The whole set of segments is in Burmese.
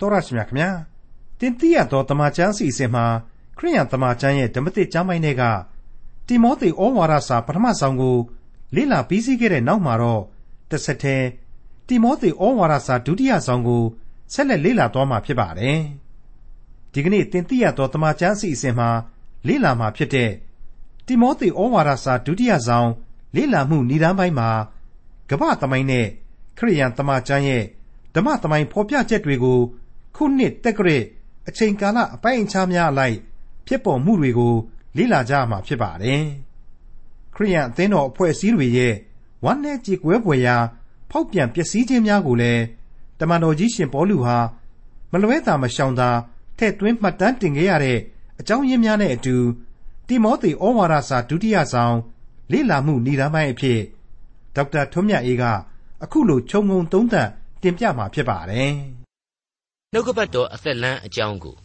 တော်ရရှိမြခင်ဗျာတင်တိရသောတမန်ကျမ်းစီစဉ်မှာခရိယန်တမန်ကျမ်းရဲ့ဓမ္မသစ်ကျမ်းပိုင်းတွေကတိမောသေဩဝါဒစာပထမဆုံးကိုလေ့လာပြီးစီးခဲ့တဲ့နောက်မှာတော့တစ်ဆက်တည်းတိမောသေဩဝါဒစာဒုတိယဆုံးကိုဆက်လက်လေ့လာသွားမှာဖြစ်ပါတယ်ဒီကနေ့တင်တိရသောတမန်ကျမ်းစီစဉ်မှာလေ့လာမှာဖြစ်တဲ့တိမောသေဩဝါဒစာဒုတိယဆုံးလေ့လာမှုဏ္ဍာန်းပိုင်းမှာကမ္ဘာသမိုင်းနဲ့ခရိယန်တမန်ကျမ်းရဲ့ဓမ္မသမိုင်းဖော်ပြချက်တွေကို ခုနှစ်တက္ကရာအချိန်ကာလအပိုင်းအခြားများအလိုက်ဖြစ်ပေါ်မှုတွေကို လေ့လာကြရမှာဖြစ်ပါတယ်။ခရိယန်အသင်းတော်အဖွဲ့အစည်းတွေရဲ့ဝမ်းနည်းကြေကွဲဖွယ်ရာဖောက်ပြန်ပျက်စီးခြင်းများကိုလည်းတမန်တော်ကြီးရှင်ပေါလုဟာမလွဲတာမရှောင်သာထည့်သွင်းမှတ်တမ်းတင်ခဲ့ရတဲ့အကြောင်းရင်းများနဲ့အတူတိမောသေဩဝါဒစာဒုတိယဆောင်လေ့လာမှုဏ္ဍာန်းပိုင်းအဖြစ်ဒေါက်တာထွန်းမြတ်အေးကအခုလိုခြုံငုံသုံးသပ်တင်ပြမှာဖြစ်ပါတယ်။ နှုတ်ကပတ်တော်အသက်လန်းအကြောင်းကို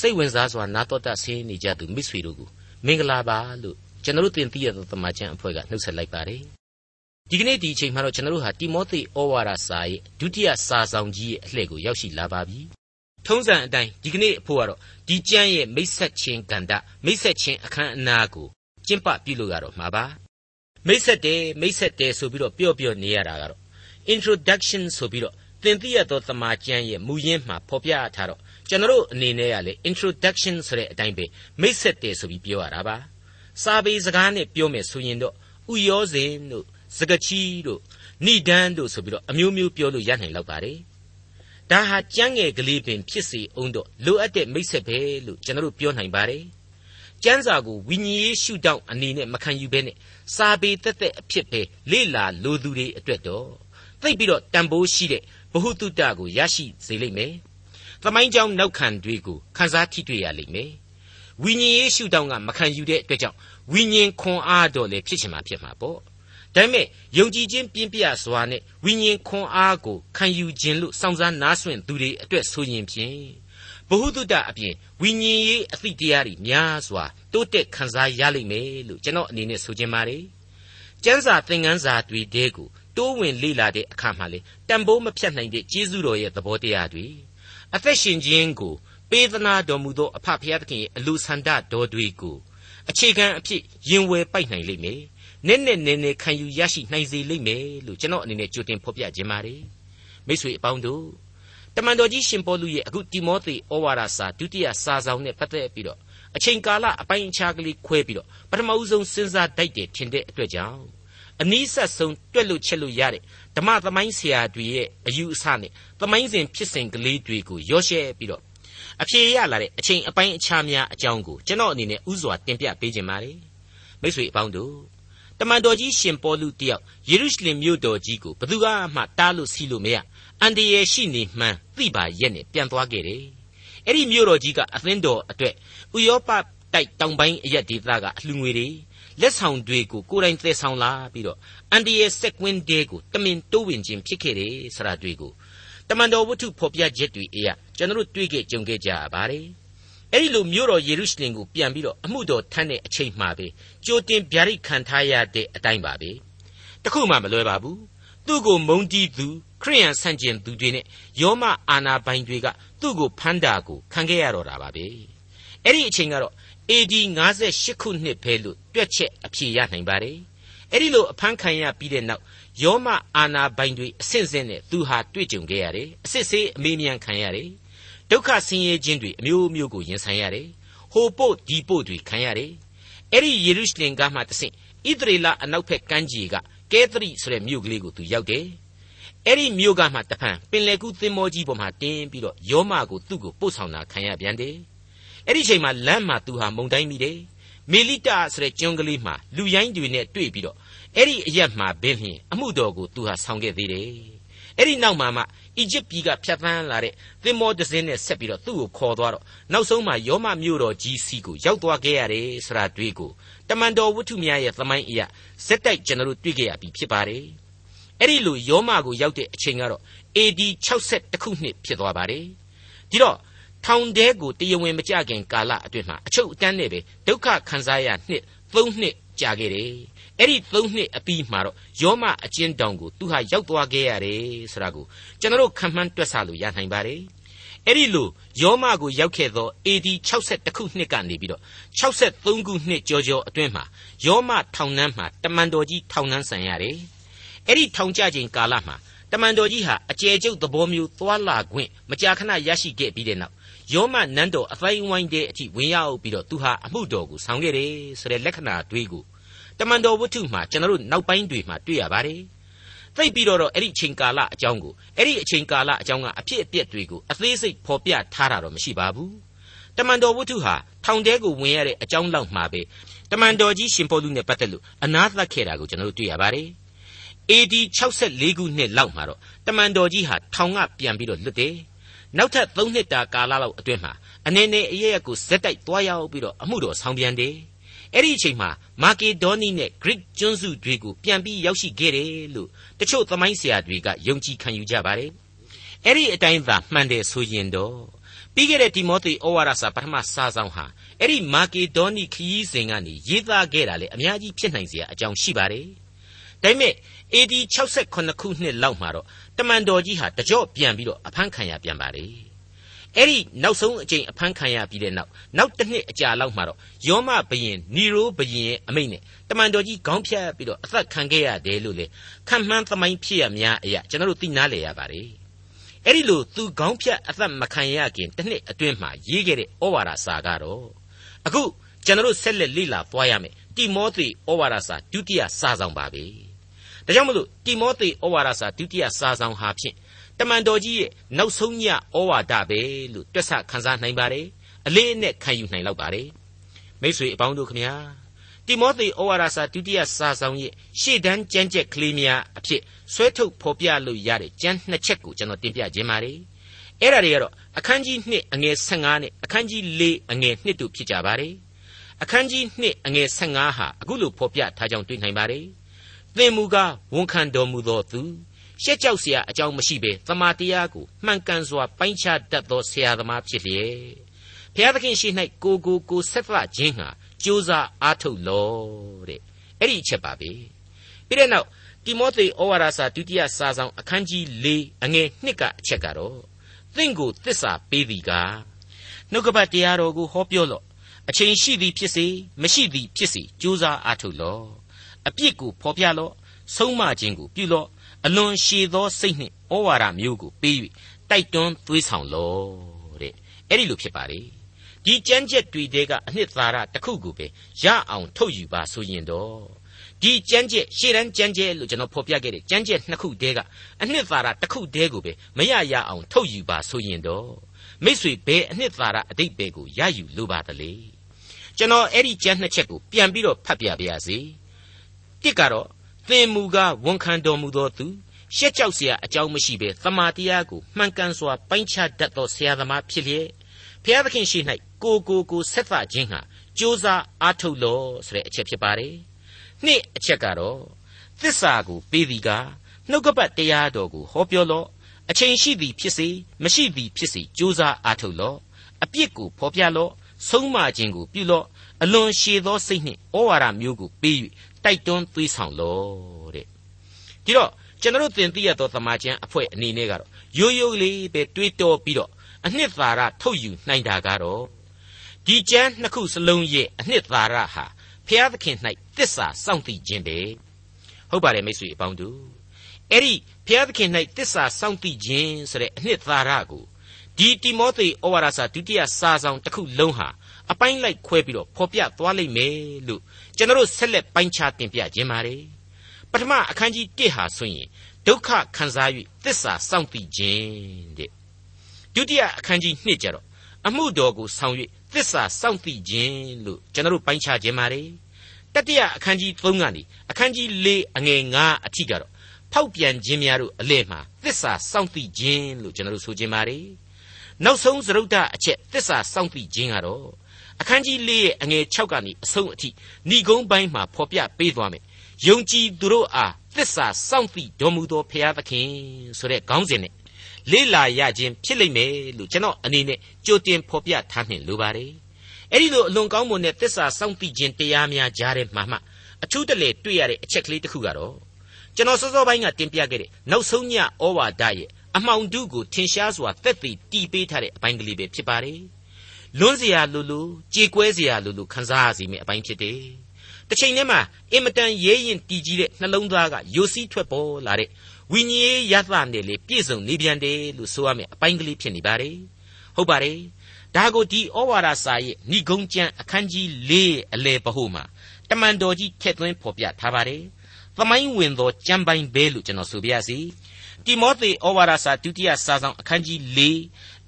စိတ်ဝင်စားစွာနာတော်တာဆင်းနေကြသူမိတ်ဆွေတို့ကိုမင်္ဂလာပါလို့ကျွန်တော်တို့တင်ပြရသောတမန်ကျန်အဖွဲ့ကနှုတ်ဆက်လိုက်ပါတယ်။ဒီကနေ့ဒီအချိန်မှာတော့ကျွန်တော်တို့ဟာတိမောသေဩဝါဒစာရဲ့ဒုတိယစာဆောင်ကြီးရဲ့အလှည့်ကိုရောက်ရှိလာပါပြီ။ထုံးစံအတိုင်းဒီကနေ့အဖို့ကတော့ဒီကျမ်းရဲ့မိတ်ဆက်ခြင်းကန္တမိတ်ဆက်ခြင်းအခမ်းအနားကိုကျင့်ပပြုလို့ရတော့မှာပါ။မိတ်ဆက်တယ်မိတ်ဆက်တယ်ဆိုပြီးတော့ပြော့ပြော့နေရတာကတော့ introduction ဆိုပြီးတော့ သင်သိရသောသမာကျမ်းရဲ့မူရင်းမှာဖော်ပြထားတော့ကျွန်တော်အနေနဲ့ကလေ introduction ဆိုတဲ့အတိုင်းပဲမိတ်ဆက်တယ်ဆိုပြီးပြောရတာပါစာပေစကားနဲ့ပြောမယ်ဆိုရင်တော့ဥယောဇင်တို့စကချီတို့ဏိဒန်းတို့ဆိုပြီးတော့အမျိုးမျိုးပြောလို့ရနိုင်လောက်ပါတယ်ဒါဟာကြမ်းငယ်ကလေးပင်ဖြစ်စေအောင်တော့လိုအပ်တဲ့မိတ်ဆက်ပဲလို့ကျွန်တော်ပြောနိုင်ပါတယ်ကျမ်းစာကိုဝိညာဉ်ရေးရှုထောင့်အနေနဲ့မခံယူဘဲနဲ့စာပေတက်တဲ့အဖြစ်ပဲလေ့လာလိုသူတွေအတွက်တော့သိပြီးတော့တန်ဖိုးရှိတဲ့ ဘ ഹു တုတကိုရရှိစေလိမ့်မယ်။သမိုင်းကြောင်းနောက်ခံတွေကိုခန်းစားထိတွေ့ရလိမ့်မယ်။ဝိညာဉ်ရေးရှုထောင့်ကမခံယူတဲ့အတွက်ကြောင့်ဝိညာဉ်ခွန်အားတော်လည်းဖြစ်ချင်မှာဖြစ်မှာပေါ့။ဒါပေမဲ့ယုံကြည်ခြင်းပြင်းပြစွာနဲ့ဝိညာဉ်ခွန်အားကိုခံယူခြင်းလို့စောင့်စားနားဆွင့်သူတွေအတွက်ဆိုရင်ဖြင့်ဘ ഹു တုတအပြင်ဝိညာဉ်ရေးအသည့်တရားတွေများစွာတိုးတက်ခံစားရလိမ့်မယ်လို့ကျွန်တော်အနေနဲ့ဆိုချင်ပါတယ်။ကျမ်းစာသင်ခန်းစာတွေတဲကို တိုးဝင်လေ့လာတဲ့အခါမှာလေတန်ဖိုးမဖြတ်နိုင်တဲ့ကျေးဇူးတော်ရဲ့သဘောတရားတွေအသက်ရှင်ခြင်းကိုပေးသနာတော်မူသောအဖဖခင်သခင်ရဲ့အလိုဆန္ဒတော်တွေကိုအခြေခံအဖြစ်ရင်ဝယ်ပိုက်နိုင်လိမ့်မယ်။နည်းနည်းနည်းနည်းခံယူရရှိနိုင်စေလိမ့်မယ်လို့ကျွန်တော်အနေနဲ့ကြိုတင်ဖော်ပြခြင်းပါတယ်။မိတ်ဆွေအပေါင်းတို့တမန်တော်ကြီးရှင်ပေါလုရဲ့အခုတိမောသေဩဝါဒစာဒုတိယစာဆောင်နဲ့ပတ်သက်ပြီးတော့အချိန်ကာလအပိုင်းအခြားကလေးခွဲပြီးတော့ပထမဦးဆုံးစဉ်းစားတိုက်တယ်ထင်တဲ့အတွက်ကြောင့် အနည်းဆက်ဆုံးတွက်လို့ချက်လို့ရတဲ့ဓမ္မသမိုင်းဆရာတွေရဲ့အယူအဆနဲ့သမိုင်းစဉ်ဖြစ်စဉ်ကလေးတွေကိုရောရှဲပြီးတော့အဖြေရလာတဲ့အချိန်အပိုင်းအခြားများအကြောင်းကိုကျွန်တော်အနေနဲ့ဥစွာတင်ပြပေးခြင်းပါတယ်မိတ်ဆွေအပေါင်းတို့တမန်တော်ကြီးရှင်ပေါလုတယောက်ယေရုရှလင်မြို့တော်ကြီးကိုဘယ်သူမှတားလို့စီးလို့မရအန်တရယ်ရှိနေမှန်းသိပါရဲ့နဲ့ပြန်သွားခဲ့တယ်အဲ့ဒီမြို့တော်ကြီးကအသင်းတော်အတွက်ဥယောပတိုက်တောင်ပိုင်းအရက်ဒေသကအလှငွေတွေ လက်ဆောင်တွေကိုကိုယ်တိုင်သယ်ဆောင်လာပြီးတော့အန်ဒီရဲ့စက်ကွင်းတဲကိုတမင်တိုးဝင်ခြင်းဖြစ်ခဲ့တယ်ဆိုတာတွေကိုတမန်တော်ဝတ္ထုဖော်ပြချက်တွေအရကျွန်တော်တို့တွေ့ခဲ့ကြုံခဲ့ကြရပါတယ်အဲ့ဒီလိုမြို့တော်ယေရုရှလင်ကိုပြန်ပြီးတော့အမှုတော်ထမ်းတဲ့အချိန်မှပဲကြိုတင်ဗျာဒိတ်ခံထားရတဲ့အတိုင်းပါပဲတခုမှမလွဲပါဘူးသူ့ကိုမုန်းတီးသူခရိယန်ဆန့်ကျင်သူတွေနဲ့ယောမအာနာပိုင်တွေကသူ့ကိုဖမ်းတာကိုခံခဲ့ရတော့တာပါပဲအဲ့ဒီအချိန်ကတော့ AD 58ခုနှစ်ပဲလို့တွက်ချက်အဖြေရနိုင်ပါတယ်။အဲ့ဒီလိုအဖမ်းခံရပြီးတဲ့နောက်ယောမအာနာပိုင်တွေအဆင့်ဆင့်နဲ့သူဟာတွေ့ကြုံခဲ့ရတယ်။အစစ်ဆေးအမေးမြန်းခံရတယ်။ဒုက္ခဆင်းရဲခြင်းတွေအမျိုးမျိုးကိုရင်ဆိုင်ရတယ်။ဟိုပို့ဒီပို့တွေခံရတယ်။အဲ့ဒီယေရုရှလင်ကမှတဆင့်ဣသရေလအနောက်ဘက်ကမ်းခြေကကဲသရိဆိုတဲ့မြို့ကလေးကိုသူရောက်တယ်။အဲ့ဒီမြို့ကမှတဖန်ပင်လယ်ကူးသင်္ဘောကြီးပေါ်မှာတင်းပြီးတော့ယောမကိုသူ့ကိုပို့ဆောင်တာခံရပြန်တယ်။ အဲ့ဒီချိန်မှာလမ်းမှာသူဟာမုန်တိုင်းမိတယ်မေလိတဆိုတဲ့ကျွန်းကလေးမှာလူရိုင်းတွေနဲ့တွေ့ပြီးတော့အဲ့ဒီအရက်မှာဘင်းလျင်အမှုတော်ကိုသူဟာဆောင်ခဲ့သေးတယ်အဲ့ဒီနောက်မှာမှအီဂျစ်ပြည်ကဖြတ်သန်းလာတဲ့သင်္ဘောတစ်စင်းနဲ့ဆက်ပြီးတော့သူ့ကိုခေါ်သွားတော့နောက်ဆုံးမှာယောမမြို့တော်ကြီးစီကိုရောက်သွားခဲ့ရတယ်ဆိုတာတွေ့ကိုတမန်တော်ဝတ္ထုများရဲ့သမိုင်းအရာဇက်တိုက်ကျွန်တော်တို့တွေ့ခဲ့ရပြီဖြစ်ပါတယ်အဲ့ဒီလိုယောမကိုရောက်တဲ့အချိန်ကတော့ AD 62ခုနှစ်ဖြစ်သွားပါတယ်ဒီတော့ ထောင်ထဲကိုတရားဝင်မကြခင်ကာလအတွင်းမှာအချုပ်အတန်းနဲ့ပဲဒုက္ခခံစားရနှစ်၃နှစ်ကြာခဲ့တယ်။အဲ့ဒီ၃နှစ်အပြီးမှာတော့ယောမအကျဉ်းတောင်ကိုသူဟာရောက်သွားခဲ့ရတယ်ဆိုတာကိုကျွန်တော်ခံမှန်းတွက်ဆလို့ရနိုင်ပါတယ်။အဲ့ဒီလိုယောမကိုရောက်ခဲ့သော AD 62ခုနှစ်ကနေပြီးတော့63ခုနှစ်ကျော်ကျော်အတွင်းမှာယောမထောင်နှန်းမှာတမန်တော်ကြီးထောင်နှန်းဆန်ရတယ်အဲ့ဒီထောင်ကြခြင်းကာလမှာတမန်တော်ကြီးဟာအကျယ်ကျုပ်သဘောမျိုးသွာလာခွင့်မကြာခဏရရှိခဲ့ပြီးတဲ့နောက် ယောမနန်းတော်အသိုင်းဝိုင်းတဲ့အထိဝင်ရောက်ပြီးတော့သူဟာအမှုတော်ကိုဆောင်ခဲ့တယ်ဆိုတဲ့လက္ခဏာတွေးကိုတမန်တော်ဝတ္ထုမှာကျွန်တော်တို့နောက်ပိုင်းတွေမှာတွေ့ရပါတယ်သိပြီးတော့အဲ့ဒီအချိန်ကာလအကြောင်းကိုအဲ့ဒီအချိန်ကာလအကြောင်းကအဖြစ်အပျက်တွေကိုအသေးစိတ်ဖော်ပြထားတာတော့မရှိပါဘူးတမန်တော်ဝတ္ထုဟာထောင်တဲကိုဝင်ရတဲ့အကြောင်းလောက်မှာပဲတမန်တော်ကြီးရှင်ပေါလုနဲ့ပတ်သက်လို့အနာသတ်ခဲ့တာကိုကျွန်တော်တို့တွေ့ရပါတယ် AD 64ခုနှစ်လောက်မှာတော့တမန်တော်ကြီးဟာထောင်ကပြန်ပြီးတော့လွတ်တယ် နောက်ထပ်3နှစ်တာကာလလောက်အတွင်းမှာအနေနဲ့အရရက်ကိုဇက်တိုက်သွားရောက်ပြီးတော့အမှုတော်ဆောင်ပြန်တယ်အဲ့ဒီအချိန်မှာမာကေဒေါနီနဲ့ Greek ကျွန်းစုတွေကိုပြန်ပြီးရောက်ရှိခဲ့တယ်လို့တချို့သမိုင်းဆရာတွေကယုံကြည်ခံယူကြပါတယ်အဲ့ဒီအတိုင်းသာမှန်တယ်ဆိုရင်တော့ပြီးခဲ့တဲ့တိမောသေဩဝါဒစာပထမစာဆောင်ဟာအဲ့ဒီမာကေဒေါနီခရီးစဉ်ကနေရေးသားခဲ့တာလေအများကြီးဖြစ်နိုင်စရာအကြောင်းရှိပါတယ်ဒါပေမဲ့ AD 68ခုနှစ်လောက်မှာတော့တ မန်တော်ကြီးဟာတကြော့ပြန်ပြီးတော့အဖမ်းခံရပြန်ပါလေအဲ့ဒီနောက်ဆုံးအကြိမ်အဖမ်းခံရပြီးတဲ့နောက်နောက်တစ်နှစ်အကြာလောက်မှာတော့ယောမဘရင်နီရိုဘရင်ရဲ့အမိန့်နဲ့တမန်တော်ကြီးခေါင်းဖြတ်ပြီးတော့အသက်ခံခဲ့ရတယ်လို့လေခံမှန်းသမိုင်းဖြစ်ရများအရာကျွန်တော်တို့သိနာလေရပါတယ်အဲ့ဒီလိုသူခေါင်းဖြတ်အသက်မခံရခင်တစ်နှစ်အတွင်းမှာရေးခဲ့တဲ့ဩဝါဒစာကတော့အခုကျွန်တော်တို့ဆက်လက်လေ့လာသွားရမယ်တိမောသေဩဝါဒစာဒုတိယစာဆောင်ပါပဲ ဒါကြောင့်မလို့တိမောသေဩဝါဒစာဒုတိယစာဆောင်ဟာဖြင့်တမန်တော်ကြီးရဲ့နောက်ဆုံးညဩဝါဒပဲလို့တွက်ဆခန်းစားနိုင်ပါတယ်အလေးအနက်ခံယူနိုင်လောက်ပါတယ်မိတ်ဆွေအပေါင်းတို့ခမညာတိမောသေဩဝါဒစာဒုတိယစာဆောင်ရဲ့ရှေ့တန်းကြမ်းကြက်ကလေးများအဖြစ်ဆွဲထုတ်ဖော်ပြလို့ရတဲ့ကြမ်းနှစ်ချက်ကိုကျွန်တော်တင်ပြခြင်းပါတယ်အဲ့ဒါတွေကတော့အခန်းကြီး2အငယ်15နဲ့အခန်းကြီး4အငယ်2တို့ဖြစ်ကြပါတယ်အခန်းကြီး2အငယ်15ဟာအခုလိုဖော်ပြထားကြောင်းတွေ့နိုင်ပါတယ် သင်မူကားဝန်ခံတော်မူသောသူရှက်ကြောက်เสียအကြောင်းမရှိဘဲသမာတရားကိုမှန်ကန်စွာပိုင်းခြားတတ်သောဆရာသမားဖြစ်လျက်ဘုရားသခင်ရှိ၌ကိုကိုကိုဆက်သခြင်းဟာကြိုးစားအားထုတ်လောတဲ့အဲ့ဒီအချက်ပါပဲပြီးတဲ့နောက်တိမောသေဩဝါဒစာဒုတိယစာဆောင်အခန်းကြီး၄အငယ်1ကအချက်ကတော့သင်ကိုသစ္စာပေးသည်ကားနှုတ်ကပတ်တရားတော်ကိုဟောပြောလော့အချိန်ရှိသည်ဖြစ်စေမရှိသည်ဖြစ်စေကြိုးစားအားထုတ်လော့ အပြစ်ကိုဖော်ပြလော့ဆုံးမခြင်းကိုပြုလော့အလွန်ရှည်သောစိတ်နှင့်ဩဝါဒမျိုးကိုပေး၍တိုက်တွန်းသွေးဆောင်လော့တဲ့အဲ့ဒီလိုဖြစ်ပါလေဒီကြမ်းကြက်တွေတဲကအနှစ်သာရတစ်ခုကိုပဲရအောင်ထုတ်ယူပါဆိုရင်တော့ဒီကြမ်းကြက်ရှေ့တန်းကြမ်းကြက်လို့ကျွန်တော်ဖော်ပြခဲ့တဲ့ကြမ်းကြက်နှစ်ခုတဲကအနှစ်သာရတစ်ခုတဲကိုပဲမရရအောင်ထုတ်ယူပါဆိုရင်တော့မိษွေဘယ်အနှစ်သာရအတိတ်ပဲကိုရယူလိုပါသလဲကျွန်တော်အဲ့ဒီကြမ်းနှစ်ချက်ကိုပြန်ပြီးတော့ဖတ်ပြပါရစေ တစ်ကတော့သင်မူကားဝန်ခံတော်မူသောသူရှက်ကြောက်เสียအကြောင်းမရှိဘဲသမာတရားကိုမှန်ကန်စွာပိုင်းခြားတတ်သောဆရာသမားဖြစ်လျက်ဖျားသခင်ရှိ၌ကိုကိုကိုဆက်သခြင်းဟာကြိုးစားအားထုတ်လို့ဆိုတဲ့အချက်ဖြစ်ပါတယ်။နှစ်အချက်ကတော့သစ္စာကိုပေးသည်ကားနှုတ်ကပတ်တရားတော်ကိုဟောပြောလော့အချိန်ရှိသည်ဖြစ်စေမရှိသည်ဖြစ်စေကြိုးစားအားထုတ်လော့အပြစ်ကိုဖော်ပြလော့ ဆုံးမခြင်းကိုပြုလော့အလွန်ရှည်သောစိတ်နှင့်ဩဝါဒမျိုးကိုပေး၍တိုက်တွန်းသွေးဆောင်လို့တဲ့ဒီတော့ကျွန်တော်သင်သိရသောသမာကျမ်းအဖွဲ့အနေနဲ့ကတော့ရိုးရိုးလေးပဲတွေးတောပြီးတော့အနှစ်သာရထုတ်ယူနိုင်တာကတော့ဒီကျမ်းနှစ်ခုစလုံးရဲ့အနှစ်သာရဟာဖျားသခင်၌တစ္ဆာစောင့်တည်ခြင်းပဲဟုတ်ပါတယ်မိတ်ဆွေအပေါင်းတို့အဲ့ဒီဖျားသခင်၌တစ္ဆာစောင့်တည်ခြင်းဆိုတဲ့အနှစ်သာရကို ဒီတိမောသေဩဝါဒစာဒုတိယစာဆောင်တစ်ခုလုံးဟာအပိုင်းလိုက်ခွဲပြီးတော့ဖော်ပြသွားလိမ့်မယ်လို့ကျွန်တော်ဆက်လက်ပိုင်းခြားတင်ပြခြင်းပါတယ်ပထမအခန်းကြီး1ဟာဆိုရင်ဒုက္ခခံစား၍သစ္စာစောင့်တည်ခြင်းတဲ့ဒုတိယအခန်းကြီး2ကျတော့အမှုတော်ကိုဆောင်၍သစ္စာစောင့်တည်ခြင်းလို့ကျွန်တော်ပိုင်းခြားခြင်းပါတယ်တတိယအခန်းကြီး3ကနေအခန်းကြီး4အငယ်9အထိကတော့ဖောက်ပြန်ခြင်းများတို့အလဲမှာသစ္စာစောင့်တည်ခြင်းလို့ကျွန်တော်ဆိုခြင်းပါတယ် နောက်ဆုံးသရုတ်တအချက်သစ္စာစောင့်တည်ခြင်းကတော့အခန်းကြီး၄ရဲ့အငယ်6ကနေအဆုံးအထိဏိဂုံးပိုင်းမှာဖော်ပြပေးသွားမယ်။ယုံကြည်သူတို့အားသစ္စာစောင့်သိတော်မူသောဖရာသခင်ဆိုတဲ့ခေါင်းစဉ်နဲ့လေးလာရခြင်းဖြစ်လိမ့်မယ်လို့ကျွန်တော်အနေနဲ့ကြိုတင်ဖော်ပြထားနှင်လိုပါတယ်။အဲ့ဒီလိုအလွန်ကောင်းမွန်တဲ့သစ္စာစောင့်သိခြင်းတရားများကြားတဲ့မှာမှအထူးတလေတွေ့ရတဲ့အချက်ကလေးတစ်ခုကတော့ကျွန်တော်စောစောပိုင်းကတင်ပြခဲ့တဲ့နောက်ဆုံးညဩဝါဒရဲ့ အမှောင်တုကိုထင်ရှားစွာသက်သေတီးပေးထားတဲ့အပိုင်းကလေးပဲဖြစ်ပါတယ်လွန်းစရာလိုလိုကြေကွဲစရာလိုလိုခံစားရစီမယ့်အပိုင်းဖြစ်တယ်တစ်ချိန်တည်းမှာအင်မတန်ရဲရင်တည်ကြီးတဲ့နှလုံးသားကယိုစီးထွက်ပေါ်လာတဲ့ဝိညာဉ်ရသနဲ့လေပြည့်စုံနေပြန်တယ်လို့ဆိုရမယ့်အပိုင်းကလေးဖြစ်နေပါတယ်ဟုတ်ပါတယ်ဒါကိုဒီဩဝါဒစာရဲ့ဏိဂုံးကျမ်းအခန်းကြီး၄အလယ်ပဟုမှာတမန်တော်ကြီးထက်သွင်းဖော်ပြထားပါတယ်။သမိုင်းဝင်သောကျမ်းပိုင်းပဲလို့ကျွန်တော်ဆိုပြရစီ။ တိမောသေဩဝါဒစာဒုတိယစာဆောင်အခန်းကြီး၄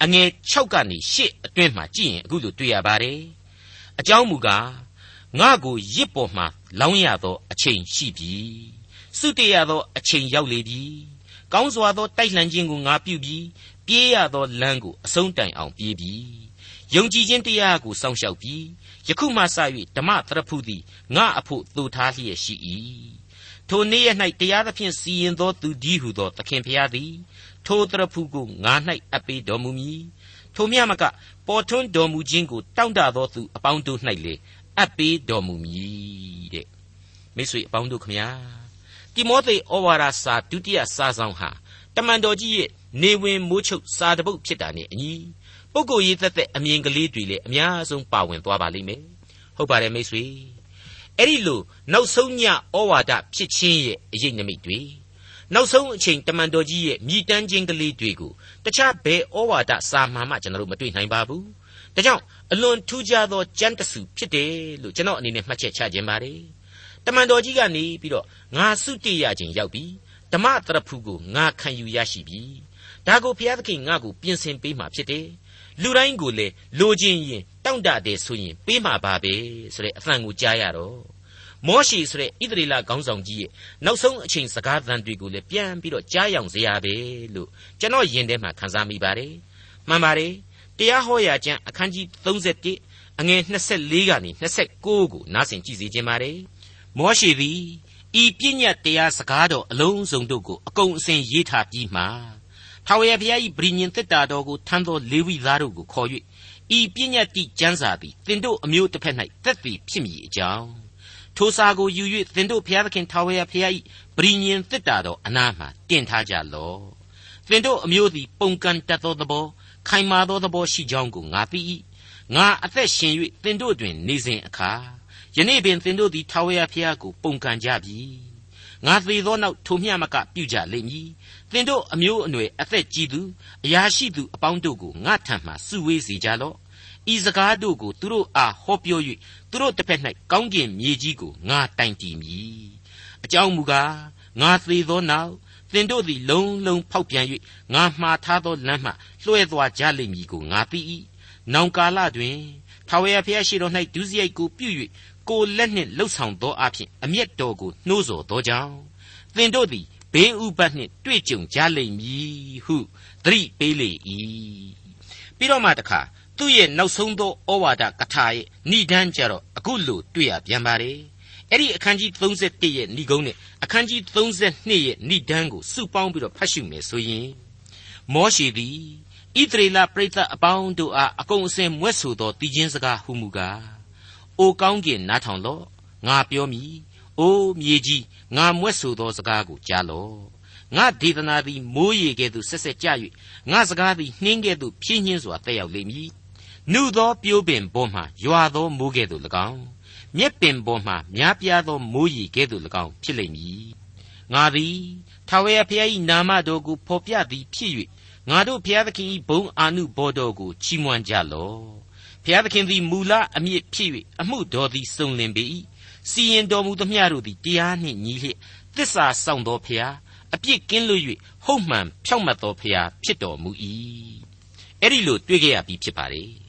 အငယ်6ကနေ8အတွင်းမှာကြည့်ရင်အခုလိုတွေ့ရပါတယ်အကြောင်းမူကားငါကိုရစ်ပေါ်မှာလောင်းရသောအချိန်ရှိပြီစုတရသောအချိန်ရောက်လေပြီကောင်းစွာသောတိုက်လှန်ခြင်းကိုငါပြုပြီးပြေးရသောလမ်းကိုအဆုံးတိုင်အောင်ပြေးပြီယုံကြည်ခြင်းတရားကိုစောင့်ရှောက်ပြီးယခုမှစ၍ဓမ္မသရဖုသည်ငါအဖို့သို့ထားလျက်ရှိ၏ ထိုနေ့ရ၌တရားသဖြင့်စီရင်သောသူဒီဟုသောသခင်ဖျားသည် ထိုတရဖုကိုငါ၌အပ်ပေးတော်မူမည်ထိုမြမကပေါ်ထွန်းတော်မူခြင်းကိုတောင့်တသောသူအပေါင်းတို့၌လေအပ်ပေးတော်မူမည်တဲ့မိတ်ဆွေအပေါင်းတို့ခမညာတိမောသေဩဝါဒစာဒုတိယစာဆောင်ဟာတမန်တော်ကြီးရဲ့နေဝင်မိုးချုပ်စာတပုတ်ဖြစ်တာနဲ့အညီပုဂ္ဂိုလ်ရေးသက်သက်အမြင်ကလေးတွေလည်းအများဆုံးပါဝင်သွားပါလိမ့်မယ်ဟုတ်ပါတယ်မိတ်ဆွေ အဲ့ဒီလိုနောက်ဆုံးညဩဝါဒဖြစ်ခြင်းရဲ့အရေးနိမိတ်တွေနောက်ဆုံးအချိန်တမန်တော်ကြီးရဲ့မြည်တမ်းခြင်းကလေးတွေကိုတခြားဘယ်ဩဝါဒစာမှမှကျွန်တော်တို့မတွေ့နိုင်ပါဘူးဒါကြောင့်အလွန်ထူးခြားသောကျမ်းတစုဖြစ်တယ်လို့ကျွန်တော်အနေနဲ့မှတ်ချက်ချခြင်းပါတယ်တမန်တော်ကြီးကနေပြီးတော့ငါစုတည်ရခြင်းရောက်ပြီဓမ္မတရဖူကိုငါခံယူရရှိပြီဒါကိုဘုရားသခင်ငါ့ကိုပြင်ဆင်ပေးမှာဖြစ်တယ်လူတိုင်းကိုလေလိုချင်ရင် တောင့်တတယ်ဆိုရင်ပေးမှာပါပဲဆိုတဲ့အသံကိုကြားရတော့မောရှိဆိုတဲ့ဣသရေလခေါင်းဆောင်ကြီးရဲ့နောက်ဆုံးအချိန်စကားသံတွေကိုလည်းပြန်ပြီးတော့ကြားယောင်စရာပဲလို့ကျွန်တော်ယင်ထဲမှာခန်းစားမိပါတယ်မှန်ပါတယ်တရားဟောရာကျမ်းအခန်းကြီး31အငယ်24ကနေ29ကိုနားဆင်ကြည့်စီခြင်းပါတယ်မောရှိသည်ဤပြည့်ညတ်တရားစကားတော်အလုံးစုံတို့ကိုအကုန်အစင်ရေးထားပြီးမှထာဝရဘုရား၏ဗြိညင်သက်တာတော်ကိုထမ်းသောလေဝိသားတို့ကိုခေါ်၍ ဤပြည့်ညတ်တိကျမ်းစာသည်သင်တို့အမျိုးတစ်ဖက်၌သက်သေဖြစ်မည်အကြောင်းထိုစာကိုယူ၍သင်တို့ဘုရားသခင်ထာဝရဘုရား၏ဗြိညင်သက်တာတော်အနားမှတင်ထားကြလော့သင်တို့အမျိုးသည်ပုန်ကန်တတ်သောသဘောခိုင်မာသောသဘောရှိကြောင်းကိုငါသိ၏ငါအသက်ရှင်၍သင်တို့တွင်နေစဉ်အခါယနေ့ပင်သင်တို့သည်ထာဝရဘုရားကိုပုန်ကန်ကြပြီငါသေသောနောက်ထိုမျှမကပြုကြလိမ့်မည်သင်တို့အမျိုးအနွယ်အသက်ကြီးသူအရာရှိသူအပေါင်းတို့ကိုငါထံမှစုဝေးစေကြလော့ ဤစကားတို့ကိုသူတို့အားဟောပြော၍သူတို့တစ်ဖက်၌ကောင်းကင်မြေကြီးကိုငါတိုင်တည်မည်အကြောင်းမူကားငါသေသောနောက်သင်တို့သည်လုံလုံဖောက်ပြန်၍ငါမှားထားသောလမ်းမှလွှဲသွားကြလိမ့်မည်ကိုငါသိ၏နောင်ကာလတွင်ထာဝရဘုရားရှိတော်၌ဒုစရိုက်ကိုပြု၍ကိုလက်နှင့်လှုပ်ဆောင်သောအဖြစ်အမျက်တော်ကိုနှိုးဆော်သောကြောင့်သင်တို့သည်ဘေးဥပတ်နှင့်တွေ့ကြုံကြလိမ့်မည်ဟုသတိပေးလေ၏ပြီးတော့မှတခါ သူ့ရဲ့နောက်ဆုံးသောဩဝါဒကထာရဲ့ဏိဒန်းကြတော့အခုလိုတွေ့ရပြန်ပါတယ်အဲ့ဒီအခန်းကြီး31ရဲ့ဏိဂုံးနဲ့အခန်းကြီး32ရဲ့ဏိဒန်းကိုစုပေါင်းပြီးတော့ဖတ်ရှုမယ်ဆိုရင်မောရှေသည်ဣသရေလပရိသတ်အပေါင်းတို့အားအကုန်အစင်မွဲ့ဆိုသောတည်ခြင်းစကားဟုမူကားအိုကောင်းကင်နားထောင်လော့ငါပြောမည်အိုမြေကြီးငါမွဲ့ဆိုသောစကားကိုကြားလော့ငါဒေသနာသည်မိုးရေကဲ့သို့ဆက်ဆက်ကြ၍ငါစကားသည်နှင်းကဲ့သို့ဖြင်းညင်းစွာတက်ရောက်လိမ့်မည် နှုသောပြိုးပင်ပေါ်မှရွာသောမိုးကဲ့သို့၎င်းမြက်ပင်ပေါ်မှများပြားသောမိုးရေကဲ့သို့၎င်းဖြစ်လိမ့်မည်ငါသည်ထာဝရဘုရား၏နာမတော်ကိုဖော်ပြသည်ဖြစ်၍ငါတို့ဘုရားသခင်၏ဘုံအာနုဘော်တော်ကိုချီးမွမ်းကြလော့ဘုရားသခင်သည်မူလအမြင့်ဖြစ်၍အမှုတော်သည်စုံလင်ပေ၏စီရင်တော်မူသမျှတို့သည်တရားနှင့်ညီလျက်သစ္စာဆောင်သောဘုရားအပြစ်ကင်းလွတ်၍ဟုတ်မှန်ဖြောင့်မတ်သောဘုရားဖြစ်တော်မူ၏အဲ့ဒီလိုတွေ့ကြရပြီးဖြစ်ပါလေ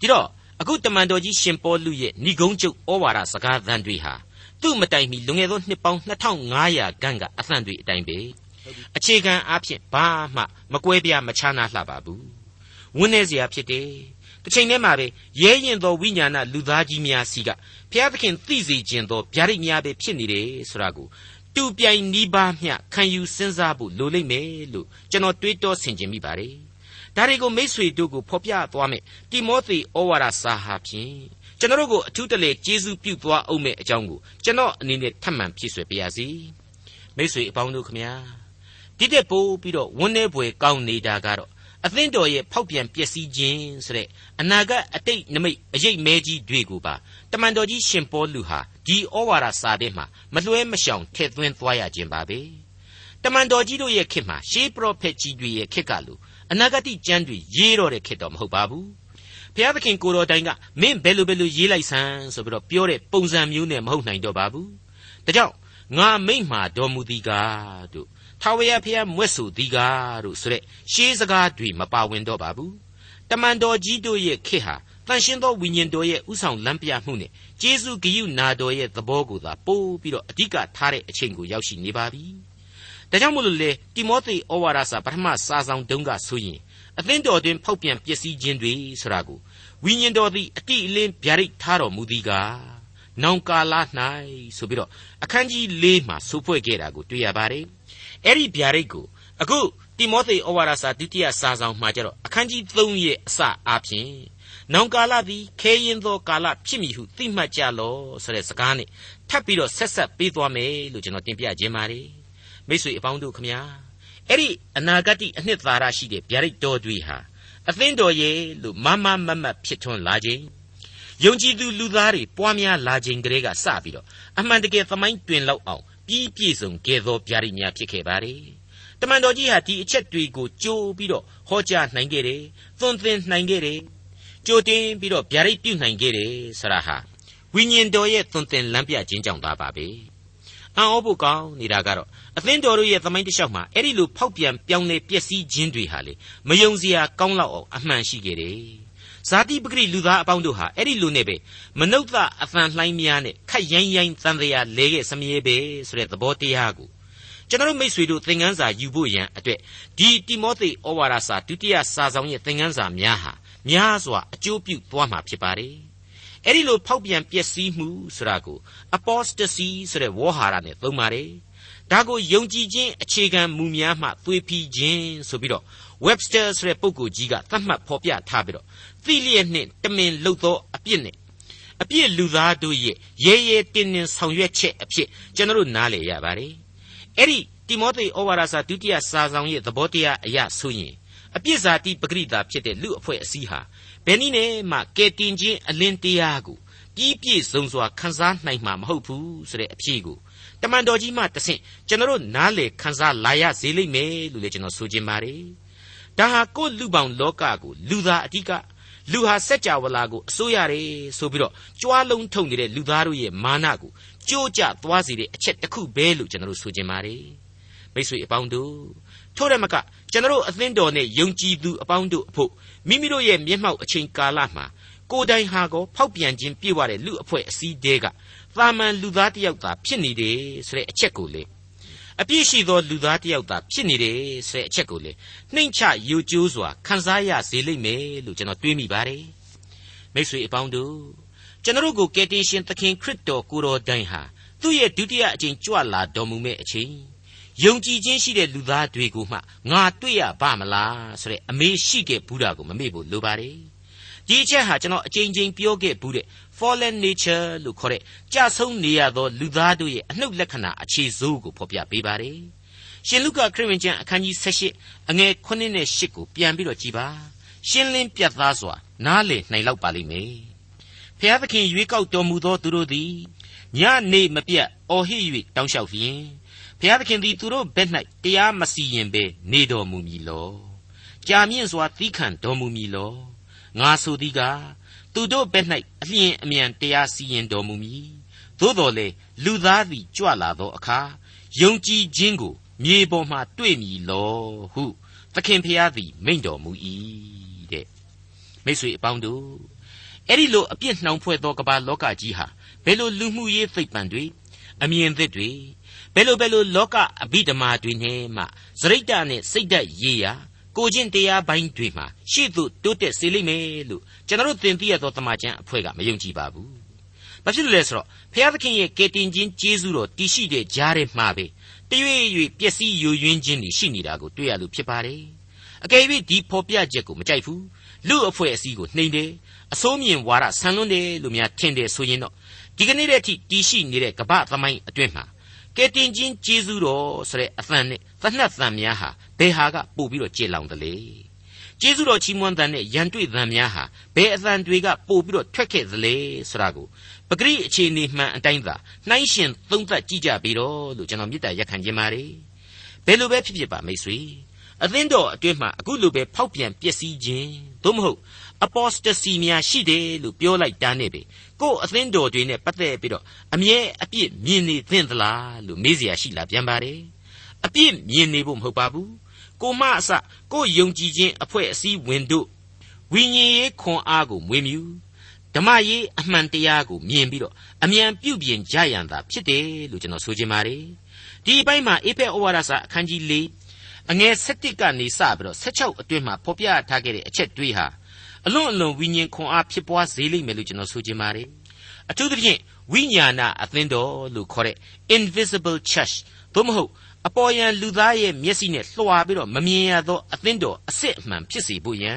ဒီတော့အခုတမန်တော်ကြီးရှင်ပေါလုရဲ့ဏိဂုံးချုပ်ဩဝါဒစကားသံတွေဟာသူ့မတိုင်မီလွန်ခဲ့သောနှစ်ပေါင်း2500ခန့်ကအသံတွေအတိုင်းပဲအခြေခံအားဖြင့်ဘာမှမကွဲပြားမခြားနာလှပါဘူးဝန်းနေစရာဖြစ်တယ်တစ်ချိန်တည်းမှာပဲရဲရင်သောဝိညာဏလူသားကြီးများစီကဘုရားသခင်သိစေခြင်းသောဗျာဒိတ်များပဲဖြစ်နေတယ်ဆိုတာကိုတူပြိုင်နီးပါးမျှခံယူစဉ်းစားဖို့လိုလိမ့်မယ်လို့ကျွန်တော်တွေးတောဆင်ခြင်မိပါတယ် ဒါတွေကိုမိษွေတို့ကိုဖော်ပြသွားမယ်တိမောသေဩဝါဒစာဟာဖြင့်ကျွန်တော်တို့ကိုအထူးတလေကျေးဇူးပြုသွားအောင်မဲ့အကြောင်းကိုကျွန်တော်အနေနဲ့ထပ်မံဖြည့်ဆွဲပါရစေမိษွေအပေါင်းတို့ခမညာတဒီတက်ပို့ပြီးတော့ဝန်းနေပွေကောင်းနေတာကတော့အသင်းတော်ရဲ့ဖောက်ပြန်ပျက်စီးခြင်းဆိုတဲ့အနာဂတ်အတိတ်နမိတ်အရေးမဲကြီးတွေကိုပါတမန်တော်ကြီးရှင်ပေါလုဟာဒီဩဝါဒစာထဲမှာမလွှဲမရှောင်ထည့်သွင်းသွားရခြင်းပါပဲတမန်တော်ကြီးတို့ရဲ့ခေတ်မှာရှေးပရောဖက်ကြီးတွေရဲ့ခေတ်ကလို့ အနာဂတ်ကျမ်းတွေရေးတော့တဲ့ခေတ်တော့မဟုတ်ပါဘူးဘုရားသခင်ကိုတော်တိုင်ကမင်းဘယ်လိုဘယ်လိုရေးလိုက်စမ်းဆိုပြီးတော့ပြောတဲ့ပုံစံမျိုးနဲ့မဟုတ်နိုင်တော့ပါဘူးဒါကြောင့်ငါမိမ့်မှာတော်မူသည်ကားတို့ထာဝရဘုရားမွဲ့ဆိုသည်ကားတို့ဆိုတဲ့ရှေးစကားတွေမပါဝင်တော့ပါဘူးတမန်တော်ကြီးတို့ရဲ့ခေတ်ဟာတန်ရှင်းသောဝိညာဉ်တော်ရဲ့ဥဆောင်လမ်းပြမှုနဲ့ကျေးဇူးဂရုနာတော်ရဲ့သဘောကိုသာပို့ပြီးတော့အဓိကထားတဲ့အချိန်ကိုရောက်ရှိနေပါပြီ။ ဒါကြောင့်မို့လို့လေတိမောသေဩဝါဒစာပထမစာဆောင်တုန်းကဆိုရင်အသင်းတော်တွင်ဖောက်ပြန်ပျက်စီးခြင်းတွေဆိုတာကိုဝိညာဉ်တော်သည်အတိအလင်းဗျာဒိတ်ထားတော်မူသည်ကားနောင်ကာလ၌ဆိုပြီးတော့အခန်းကြီး၄မှာဆိုဖွဲ့ခဲ့တာကိုတွေ့ရပါတယ်။အဲ့ဒီဗျာဒိတ်ကိုအခုတိမောသေဩဝါဒစာဒုတိယစာဆောင်မှာကျတော့အခန်းကြီး3ရဲ့အစအားဖြင့်နောင်ကာလသည်ခဲရင်သောကာလဖြစ်မည်ဟုသိမှတ်ကြလောဆိုတဲ့စကားနဲ့ထပ်ပြီးတော့ဆက်ဆက်ပေးသွားမယ်လို့ကျွန်တော်တင်ပြခြင်းပါတယ် မိတ်ဆွေအပေါင်းတို့ခမညာအဲ့ဒီအနာဂတ်အနှစ်သာရရှိတဲ့ဗျာဒိတ်တော်တွေဟာအသင်းတော်ရဲ့လို့မမမမဖြစ်ထွန်းလာခြင်းယုံကြည်သူလူသားတွေပွားများလာခြင်းကလေးကစပြီးတော့အမှန်တကယ်သမိုင်းတွင်လောက်အောင်ပြီးပြည့်စုံခဲ့သောဗျာဒိတ်များဖြစ်ခဲ့ပါတယ်တမန်တော်ကြီးဟာဒီအချက်တွေကိုကြိုးပြီးတော့ဟောကြားနိုင်ခဲ့တယ်သွန်သင်နိုင်ခဲ့တယ်ကြိုတင်ပြီးတော့ဗျာဒိတ်ပြုနိုင်ခဲ့တယ်ဆရာဟာဝိညာဉ်တော်ရဲ့သွန်သင်လမ်းပြခြင်းကြောင့်သာပါပဲ အံ့ဩဖို့ကောင်းနေတာကတော့အသင်းတော်တို့ရဲ့သမိုင်းတစ်လျှောက်မှာအဲ့ဒီလိုဖောက်ပြန်ပြောင်းလဲပျက်စီးခြင်းတွေဟာလေမယုံစရာကောင်းလောက်အောင်အမှန်ရှိခဲ့တယ်ဇာတိပဂရိလူသားအပေါင်းတို့ဟာအဲ့ဒီလိုနဲ့ပဲမနုဿအသံလှိုင်းများနဲ့ခက်ရိုင်းရိုင်းတန်တရားလဲခဲ့စမြဲပဲဆိုတဲ့သဘောတရားကိုကျွန်တော်မိတ်ဆွေတို့သင်ခန်းစာယူဖို့ရန်အတွက်ဒီတိမောသေဩဝါဒစာဒုတိယစာဆောင်ရဲ့သင်ခန်းစာများဟာများစွာအကျိုးပြုသွားမှာဖြစ်ပါတယ်။ အဲ့ဒီလိုဖောက်ပြန်ပျက်စီးမှုဆိုတာကို apostasy ဆိုတဲ့ဝေါ်ဟာရနဲ့သုံးပါတယ်။ဒါကိုယုံကြည်ခြင်းအခြေခံမူများမှသွေးဖီးခြင်းဆိုပြီးတော့ Webster ဆိုတဲ့ပုဂ္ဂိုလ်ကြီးကသတ်မှတ်ဖော်ပြထားပြီးတော့သိလျက်နှင့်တမင်လှုပ်သောအပြစ်နဲ့အပြစ်လူသားတို့ရဲ့ရဲရဲတင်းတင်းဆောင်ရွက်ချက်အဖြစ်ကျွန်တော်နားလည်ရပါတယ်။အဲ့ဒီတိမောသေဩဝါဒစာဒုတိယစာဆောင်ရဲ့သဘောတရားအရဆိုရင်အပြစ်စာတိပဂရိတာဖြစ်တဲ့လူအဖွဲ့အစည်းဟာ ဘယ်နည်းနဲ့မှကဲတင်ခြင်းအလင်းတရားကိုပြီးပြည့်စုံစွာခန်းစားနိုင်မှာမဟုတ်ဘူးဆိုတဲ့အဖြေကိုတမန်တော်ကြီးမှတဆင့်ကျွန်တော်နားလေခန်းစားလာရစေလိမ့်မယ်လို့လည်းကျွန်တော်ဆိုချင်ပါတယ်ဒါဟာကိုယ့်လူပေါင်းလောကကိုလူသားအဓိကလူဟာစัจ java လာကိုအစိုးရတယ်ဆိုပြီးတော့ကြွားလုံးထုံနေတဲ့လူသားတို့ရဲ့မာနကိုကြိုးကြသွားစေတဲ့အချက်တစ်ခုပဲလို့ကျွန်တော်တို့ဆိုချင်ပါတယ်မိတ်ဆွေအပေါင်းတို့ထို့ရမက ကျွန်တော်အသင်းတော်နဲ့ယုံကြည်သူအပေါင်းတို့အဖို့မိမိတို့ရဲ့မျက်မှောက်အချိန်ကာလမှာကိုယ်တိုင်ဟာကိုဖောက်ပြန်ခြင်းပြေဝတဲ့လူအဖွဲ့အစည်းတဲကသာမန်လူသားတစ်ယောက်သာဖြစ်နေတယ်ဆိုတဲ့အချက်ကိုလေအပြည့်ရှိသောလူသားတစ်ယောက်သာဖြစ်နေတယ်ဆိုတဲ့အချက်ကိုလေနှိမ့်ချယူကျိုးစွာခန်းစားရစေလိမ့်မယ်လို့ကျွန်တော်တွေးမိပါတယ်မိတ်ဆွေအပေါင်းတို့ကျွန်တော်ကိုကယ်တင်ရှင်သခင်ခရစ်တော်ကိုတော်တိုင်ဟာသူ့ရဲ့ဒုတိယအကြိမ်ကြွလာတော်မူမဲ့အချိန် ယုံကြည်ခြင်းရှိတဲ့လူသားတွေကိုမှငါတွေ့ရပါမလားဆိုတဲ့အမေရှိခဲ့ဘူးတာကိုမမေ့ဖို့လိုပါတယ်ဒီအချက်ဟာကျွန်တော်အကြိမ်ကြိမ်ပြောခဲ့ဘူးတဲ့ fallen nature လို့ခေါ်တဲ့ကြဆုံးနေရသောလူသားတို့ရဲ့အနှုတ်လက္ခဏာအခြေစိုးကိုဖော်ပြပေးပါတယ်ရှင်လုကာခရစ်ဝင်ကျမ်းအခန်းကြီး78အငယ်9နဲ့10ကိုပြန်ပြီးတော့ကြည်ပါရှင်းလင်းပြတ်သားစွာနားလည်နိုင်လောက်ပါလိမ့်မယ်ဖျားသခင်ရွေးကောက်တော်မူသောသူတို့သည်ညနေမပြတ်အော်ဟစ်၍တောင်းလျှောက်လျင် ဘုရားသခင်သည်သူတို့ဘက်၌တရားမစီရင်ဘဲနေတော်မူမည်လောကြာမြင့်စွာသီးခံတော်မူမည်လောငါဆိုသည်ကားသူတို့ဘက်၌အလျင်အမြန်တရားစီရင်တော်မူမည်သို့တော်လေလူသားသည်ကြွလာသောအခါယုံကြည်ခြင်းကိုမြေပေါ်မှတွေ့မည်လောဟုသခင်ဖျားသည်မိန့်တော်မူ၏တဲ့မိတ်ဆွေအပေါင်းတို့အဲ့ဒီလိုအပြစ်နှောင်ဖွဲ့သောကမ္ဘာလောကကြီးဟာဘယ်လိုလူမှုရေးသိပ္ပံတွေအမြင်သစ်တွေ ဘယ်လိုဘယ်လိုလောကအဘိဓမ္မာတွေနဲ့မှစရိတ်တနဲ့စိတ်ဓာတ်ရေးရာကိုချင်းတရားပိုင်းတွေမှာရှေ့သို့တိုးတက်စေလိမ့်မယ်လို့ကျွန်တော်တို့သင်သိရသောတမန်ကျန်အဖွဲ့ကမယုံကြည်ပါဘူး။ဘာဖြစ်လို့လဲဆိုတော့ဖျားသခင်ရဲ့ကယ်တင်ခြင်းကျေးဇူးတော်တည်ရှိတဲ့ကြားထဲမှာပဲတရွေ့ရွေ့ပျက်စီးယိုယွင်းခြင်းတွေရှိနေတာကိုတွေ့ရလို့ဖြစ်ပါတယ်။အကယ်၍ဒီဖော်ပြချက်ကိုမကြိုက်ဘူးလူအဖွဲ့အစည်းကိုနှိမ်တယ်အစိုးမြင်ဝါဒဆန်လွန်းတယ်လို့များထင်တယ်ဆိုရင်တော့ဒီကနေ့တည်းအထိတည်ရှိနေတဲ့ကပ္ပသမိုင်းအတွင်းမှာ ကကဲတင်ချင်းကျေးဇူးတော်ဆိုတဲ့အသံနဲ့သနှက်သံများဟာဘယ်ဟာကပို့ပြီးတော့ကြေလောင်တယ်လေကျေးဇူးတော်ချီးမွမ်းသံနဲ့ရန်တွေ့သံများဟာဘယ်အသံတွေကပို့ပြီးတော့ထွက်ခဲ့သလဲဆိုတာကိုပဂရိအခြေအနေမှန်အတိုင်းသာနှိုင်းရှင်သုံးသပ်ကြည့်ကြပြီးတော့လို့ကျွန်တော်မေတ္တာရက်ခံခြင်းပါတယ်ဘယ်လိုပဲဖြစ်ဖြစ်ပါမိတ်ဆွေအသင်းတော်အတွင်းမှာအခုလိုပဲဖောက်ပြန်ပျက်စီးခြင်းသို့မဟုတ် apostasy များရှိတယ်လို့ပြောလိုက်တာနဲ့ပဲ ကိုယ်အသင်းတော်တွေနဲ့ပတ်သက်ပြီးတော့အမြဲအပြစ်မြင်နေသင့်သလားလို့မေးเสียရှိလာပြန်ပါတယ်အပြစ်မြင်နေဖို့မဟုတ်ပါဘူးကိုမအစကိုယုံကြည်ခြင်းအဖွဲ့အစည်းဝင်တို့ဝိညာဉ်ရေးခွန်အားကိုမွေးမြူဓမ္မရေးအမှန်တရားကိုမြင်ပြီးတော့အမြန်ပြုပြင်ကြရန်သာဖြစ်တယ်လို့ကျွန်တော်ဆိုချင်ပါတယ်ဒီအပိုင်းမှာအေဖက်ဩဝါဒစာအခန်းကြီး၄အငယ်၁၁ကနေစပြီးတော့၁၆အတွင်းမှာဖော်ပြထားခဲ့တဲ့အချက်တွေးဟာ အလွန်အလွန်ဝိညာဉ်ခွန်အားဖြစ်ပွားစေလိမ့်မယ်လို့ကျွန်တော်ဆိုချင်ပါတယ်အထူးသဖြင့်ဝိညာဏအသင်းတော်လို့ခေါ်တဲ့ invisible church သို့မဟုတ်အပေါ်ယံလူသားရဲ့မျက်စိနဲ့လွှာပြီးတော့မမြင်ရသောအသင်းတော်အစစ်အမှန်ဖြစ်စေဖို့ယံ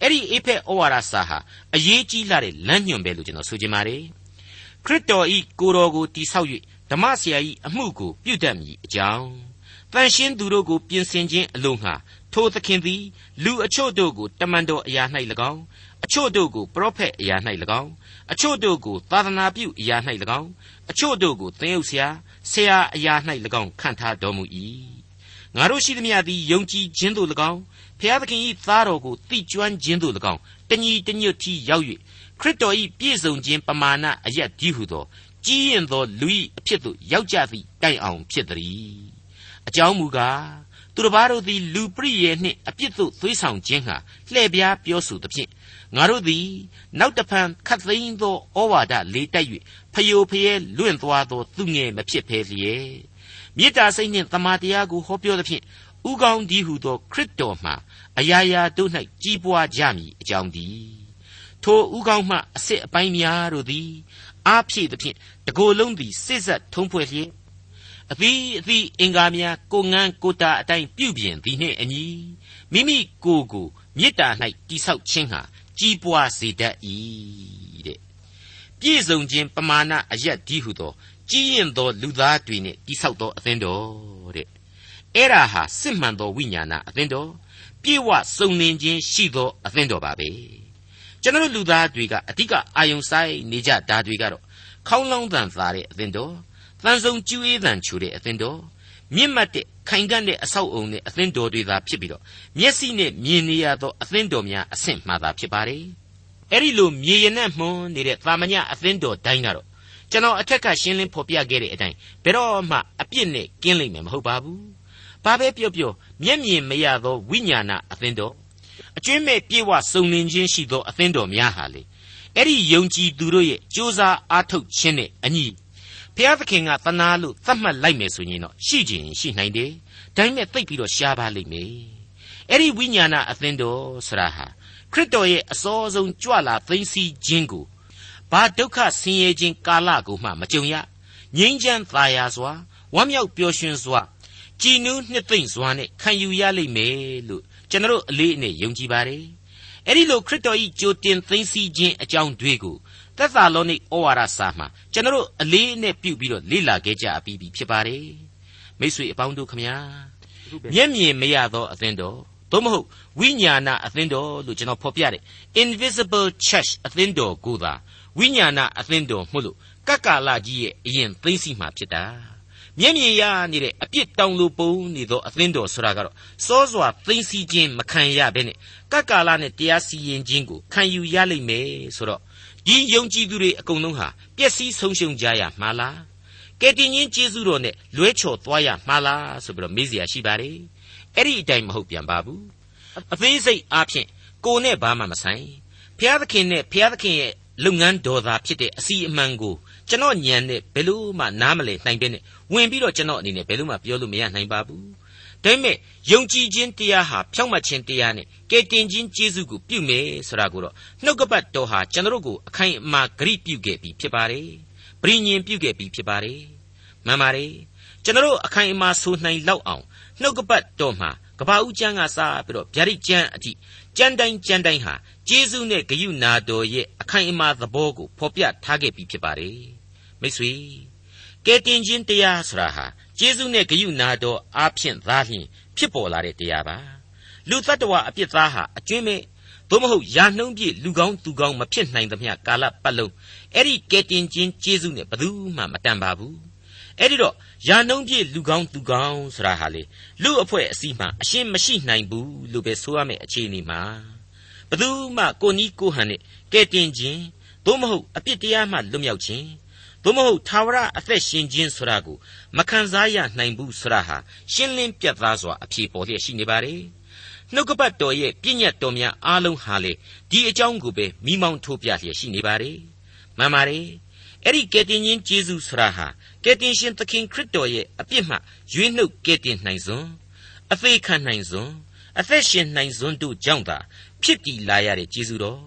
အဲ့ဒီအေဖက်ဩဝါဒစာဟာအရေးကြီးလာတဲ့လမ်းညွှန်ပဲလို့ကျွန်တော်ဆိုချင်ပါတယ်ခရစ်တော်ဤကိုယ်တော်ကိုတိဆောက်၍ဓမ္မဆရာဤအမှုကိုပြုတတ်မည်အကြောင်းတန်ရှင်းသူတို့ကိုပြင်ဆင်ခြင်းအလို့ငှာ ထိုသခင်သည်လူအချို့တို့ကိုတမန်တော်အရာ၌၎င်းအချို့တို့ကိုပရောဖက်အရာ၌၎င်းအချို့တို့ကိုသာသနာပြုအရာ၌၎င်းအချို့တို့ကိုသင်ဥဆရာဆရာအရာ၌၎င်းခံထားတော်မူ၏ငါတို့ရှိသမျှသည်ယုံကြည်ခြင်းသို့၎င်းဖျားသခင်၏သားတော်ကိုသိကျွမ်းခြင်းသို့၎င်းတညီတညွတ်ထီရောက်၍ခရစ်တော်၏ပြည့်စုံခြင်းပမာဏအရက်ဒီဟုသောကြီးရင်သောလူ၏အဖြစ်သို့ရောက်ကြသည့်တိုင်အောင်ဖြစ်သည်အကြောင်းမူကား သူတစ်ပါးတို့သည်လူပရိယေနှင့်အပြစ်သို့သွေးဆောင်ခြင်းဟာလှည့်ပြားပြောဆိုသဖြင့်ငါတို့သည်နောက်တဖန်ခတ်သိမ်းသောဩဝါဒလေးတိုက်၍ဖယိုဖယဲလွင့်သွားသောသူငယ်မဖြစ်ဖဲလျက်မေတ္တာစိတ်နှင့်တမာတရားကိုဟောပြောသဖြင့်ဥကောင်းဒီဟုသောခရစ်တော်မှာအရာရာတို့၌ကြီးပွားကြမည်အကြောင်းသည်ထိုဥကောင်းမှအစစ်အပိုင်းများတို့သည်အားဖြည့်သဖြင့်တကိုယ်လုံးသည်စစ်ဆက်ထုံးဖွဲ့လျက် အသီးအသီးအင်္ဂါများကိုငန်းကိုတာအတိုင်းပြုပြင်သည်နှင့်အညီမိမိကိုယ်ကိုမေတ္တာ၌တိဆောက်ခြင်းဟာကြီးပွားစေတတ်၏တဲ့ပြည့်စုံခြင်းပမာဏအရက်ဒီဟုသောကြီးရင်သောလူသားတွေနဲ့တိဆောက်သောအသင်းတော်တဲ့အဲ့ဒါဟာစစ်မှန်သောဝိညာဏအသင်းတော်ပြေဝစုံလင်ခြင်းရှိသောအသင်းတော်ပါပဲကျွန်တော်လူသားတွေကအဓိကအာယုံဆိုင်နေကြတာတွေကတော့ခေါင်းလောင်းတန်သားတဲ့အသင်းတော် တန်ဆုံကျူးအေးတန်ချူတဲ့အသင်းတော်မြင့်မတ်တဲ့ခိုင်ကန့်တဲ့အဆောက်အုံနဲ့အသင်းတော်တွေသာဖြစ်ပြီးတော့မျက်စိနဲ့မြင်နေရသောအသင်းတော်များအဆင့်မှသာဖြစ်ပါတယ်အဲ့ဒီလိုမြေရနက်မှုန်နေတဲ့သာမညအသင်းတော်တိုင်းကတော့ကျွန်တော်အထက်ကရှင်းလင်းဖော်ပြခဲ့တဲ့အတိုင်းဘယ်တော့မှအပြစ်နဲ့ကင်းလိမ့်မယ်မဟုတ်ပါဘူးဘာပဲပြောပြောမျက်မြင်မရသောဝိညာဏအသင်းတော်အကျွင့်မဲ့ပြေဝစုံလင်ခြင်းရှိသောအသင်းတော်များဟာလေအဲ့ဒီယုံကြည်သူတို့ရဲ့စ조사အားထုတ်ခြင်းနဲ့အညီ ဘုရားသခင်ကသနာလို့သတ်မှတ်လိုက်မယ်ဆိုရင်တော့ရှိခြင်းရှိနိုင်တယ်ဒါပေမဲ့သိပ်ပြီးတော့ရှားပါလိမ့်မယ်အဲ့ဒီဝိညာဏအသင်းတော်ဆရာဟာခရစ်တော်ရဲ့အစောဆုံးကြွလာသိသိစီခြင်းကိုဘာဒုက္ခဆင်းရဲခြင်းကာလကိုမှမကြုံရငြိမ်းချမ်းသာယာစွာဝမ်းမြောက်ပျော်ရွှင်စွာကြည်နူးနှစ်သိမ့်စွာနဲ့ခံယူရလိမ့်မယ်လို့ကျွန်တော်အလေးအနက်ယုံကြည်ပါတယ်အဲ့ဒီလိုခရစ်တော်၏ကြိုတင်သိသိခြင်းအကြောင်းတွေကို သက်သာလောနိဩဝါဒစာမှာကျွန်တော်အလေးအနက်ပြုပြီးတော့လေ့လာခဲ့ကြအပြီးပြီဖြစ်ပါတယ်မိတ်ဆွေအပေါင်းတို့ခမညာမျက်မြင်မရသောအသင်းတော်သို့မဟုတ်ဝိညာဏအသင်းတော်လို့ကျွန်တော်ဖော်ပြတယ် invisible church အသင်းတော်ကိုသာဝိညာဏအသင်းတော်မှုလို့ကက္ကာလကြီးရဲ့အရင်သိသိမှဖြစ်တာမျက်မြင်ရနေတဲ့အပြစ်တောင်လိုပုံနေသောအသင်းတော်ဆိုတာကတော့စောစွာသိသိချင်းမခံရဘဲနဲ့ကက္ကာလနဲ့တရားစီရင်ခြင်းကိုခံယူရလိမ့်မယ်ဆိုတော့ ဒီယုံကြည်သူတွေအကုန်လုံးဟာပျက်စီးဆုံးရှုံးကြရမှာလားကယ်တင်ရှင်ကျေးဇူးတော်နဲ့လွဲချော်သွားရမှာလားဆိုပြီးတော့မေးစရာရှိပါ रे အဲ့ဒီအတိုင်းမဟုတ်ပြန်ပါဘူးအသေးစိတ်အားဖြင့်ကိုနဲ့ဘာမှမဆိုင်ဘုရားသခင်နဲ့ဘုရားသခင်ရဲ့လုပ်ငန်းတော်သားဖြစ်တဲ့အစီအမံကိုကျွန်တော်ညံနဲ့ဘယ်လို့မှနားမလည်နိုင်ပဲနဲ့ဝင်ပြီးတော့ကျွန်တော်အနေနဲ့ဘယ်လို့မှပြောလို့မရနိုင်ပါဘူး ဒါပေမဲ့ယုံကြည်ခြင်းတရားဟာဖြောင့်မတ်ခြင်းတရားနဲ့ကယ်တင်ခြင်းကျေးဇူးကိုပြုမယ်ဆိုတာကိုတော့နှုတ်ကပတ်တော်ဟာကျွန်တော်တို့ကိုအခိုင်အမာဂရိပြုခဲ့ပြီးဖြစ်ပါတယ်။ပြိညင်ပြုခဲ့ပြီးဖြစ်ပါတယ်။မှန်ပါတယ်။ကျွန်တော်တို့အခိုင်အမာဆိုနိုင်လောက်အောင်နှုတ်ကပတ်တော်မှာကဘာဦးကျမ်းကစပြီးတော့ဗျာဒိတ်ကျမ်းအထိကျမ်းတိုင်းကျမ်းတိုင်းဟာကျေးဇူးနဲ့ဂရုဏာတော်ရဲ့အခိုင်အမာသဘောကိုဖော်ပြထားခဲ့ပြီးဖြစ်ပါတယ်။မိတ်ဆွေ ကယ်တင်ခြင်းတရားဆိုတာဟာကျေးဇူးနဲ့ဂရုနာတော်အားဖြင့်သာလျှင်ဖြစ်ပေါ်လာတဲ့တရားပါလူတ attva အပြစ်သားဟာအကျွင်းမဲ့သို့မဟုတ်ယာနှုံးပြည့်လူကောင်းသူကောင်းမဖြစ်နိုင်သမျှကာလပတ်လုံးအဲ့ဒီကယ်တင်ခြင်းကျေးဇူးနဲ့ဘယ်သူမှမတန်ပါဘူးအဲ့ဒီတော့ယာနှုံးပြည့်လူကောင်းသူကောင်းဆိုတာဟာလေလူအဖွဲ့အစည်းမှအရှင်းမရှိနိုင်ဘူးလို့ပဲဆိုရမယ့်အခြေအနေမှာဘယ်သူမှကိုနီးကိုဟန်နဲ့ကယ်တင်ခြင်းသို့မဟုတ်အပြစ်တရားမှလွတ်မြောက်ခြင်း သို့မဟုတ်သာဝရအသက်ရှင်ခြင်းဆိုတာကိုမခံစားရနိုင်ဘူးဆိုတာဟာရှင်းလင်းပြတ်သားစွာအဖြေပေါ်လျက်ရှိနေပါ रे နှုတ်ကပတ်တော်ရဲ့ပြည့်ညတ်တော်များအားလုံးဟာလေဒီအကြောင်းကိုပဲမိမောင်းထိုးပြလျက်ရှိနေပါ रे မှန်ပါ रे အဲ့ဒီကယ်တင်ရှင်ယေရှုဆရာဟာကယ်တင်ရှင်သခင်ခရစ်တော်ရဲ့အပြစ်မှရွေးနှုတ်ကယ်တင်နိုင်စွန်းအသေးခံနိုင်စွန်းအသက်ရှင်နိုင်စွန်းတို့ကြောင့်သာဖြစ်တည်လာရတဲ့ယေရှုတော်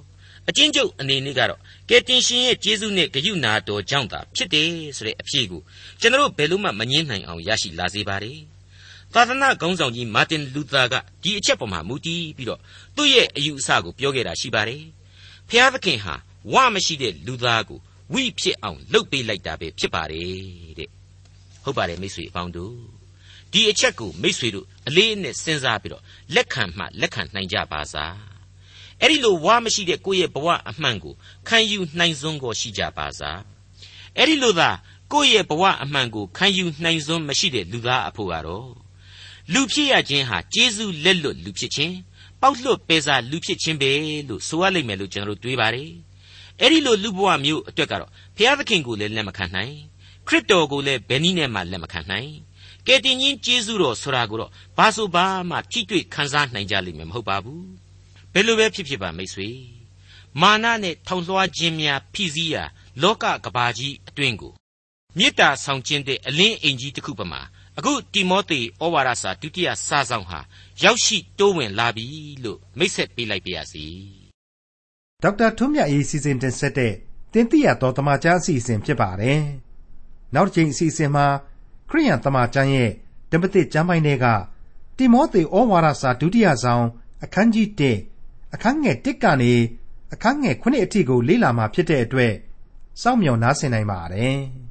အချင်းကျုပ်အနေနဲ့ကတော့ကယ်တင်ရှင်ရဲ့ယေရှုနဲ့ဂရုနာတော်ကြောင့်သာဖြစ်တယ်ဆိုတဲ့အဖြေကိုကျွန်တော်ဘယ်လို့မှမငင်းနိုင်အောင်ရရှိလာစေပါ रे သာသနာခေါင်းဆောင်ကြီးမာတင်လူသာကဒီအချက်ပေါ်မှာမူတည်ပြီးတော့သူ့ရဲ့အယူအဆကိုပြောခဲ့တာရှိပါတယ်ဖျားသခင်ဟာဝမရှိတဲ့လူသားကိုဝိဖြစ်အောင်လှုပ်ပေးလိုက်တာပဲဖြစ်ပါတယ်တဲ့ဟုတ်ပါတယ်မိတ်ဆွေအပေါင်းတို့ဒီအချက်ကိုမိတ်ဆွေတို့အလေးအနက်စဉ်းစားပြီးတော့လက်ခံမှလက်ခံနိုင်ကြပါစား အဲ့ဒီလိုဝါမရှိတဲ့ကိုယ့်ရဲ့ဘဝအမှန်ကိုခံယူနိုင်စွန်းကိုရှိကြပါစားအဲ့ဒီလိုသာကိုယ့်ရဲ့ဘဝအမှန်ကိုခံယူနိုင်စွန်းမရှိတဲ့လူသားအဖို့ကတော့လူဖြစ်ရခြင်းဟာကျေးဇူးလက်လွတ်လူဖြစ်ခြင်းပေါက်လွတ်ပဲစားလူဖြစ်ခြင်းပဲလို့ဆိုရလိမ့်မယ်လို့ကျွန်တော်တို့တွေးပါတယ်အဲ့ဒီလိုလူဘဝမျိုးအတွက်ကတော့ဘုရားသခင်ကိုလည်းလက်မခံနိုင်ခရစ်တော်ကိုလည်းဘယ်နည်းနဲ့မှလက်မခံနိုင်ကယ်တင်ရှင်ကျေးဇူးတော်ဆိုတာကိုတော့ဘာဆိုဘာမှထိတွေ့ခံစားနိုင်ကြလိမ့်မယ်မဟုတ်ပါဘူး ဘယ်လိုပဲဖြစ်ဖြစ်ပါမိတ်ဆွေမာနနဲ့ထောင်လွှားခြင်းများဖိစီးရာလောကကဘာကြီးအတွင်းကိုမေတ္တာဆောင်ခြင်းတဲ့အလင်းအိမ်ကြီးတစ်ခုပမာအခုတိမောသေဩဝါဒစာဒုတိယစာဆောင်ဟာရောက်ရှိတိုးဝင်လာပြီလို့မိတ်ဆက်ပေးလိုက်ပါရစေဒေါက်တာထွန်းမြတ်အေးစီစဉ်တင်ဆက်တဲ့တင်ပြတော်တမချန်းအစီအစဉ်ဖြစ်ပါတယ်နောက်တစ်ချိန်အစီအစဉ်မှာခရိယန်တမချန်းရဲ့ဓမ္မသစ်ကျမ်းပိုင်းတွေကတိမောသေဩဝါဒစာဒုတိယဆောင်အခန်းကြီး1 အခန်းငယ်1ကနေအခန်းငယ်9အထိကိုလေ့လာမှာဖြစ်တဲ့အတွက်စောင့်မျှော်နားဆင်နိုင်ပါတယ်။